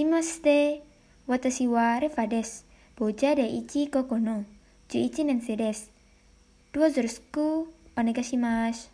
Hajimashite, watashi wa Refa desu. Boja de ichi koko no. Juichi nensei desu. Duo onegashimasu.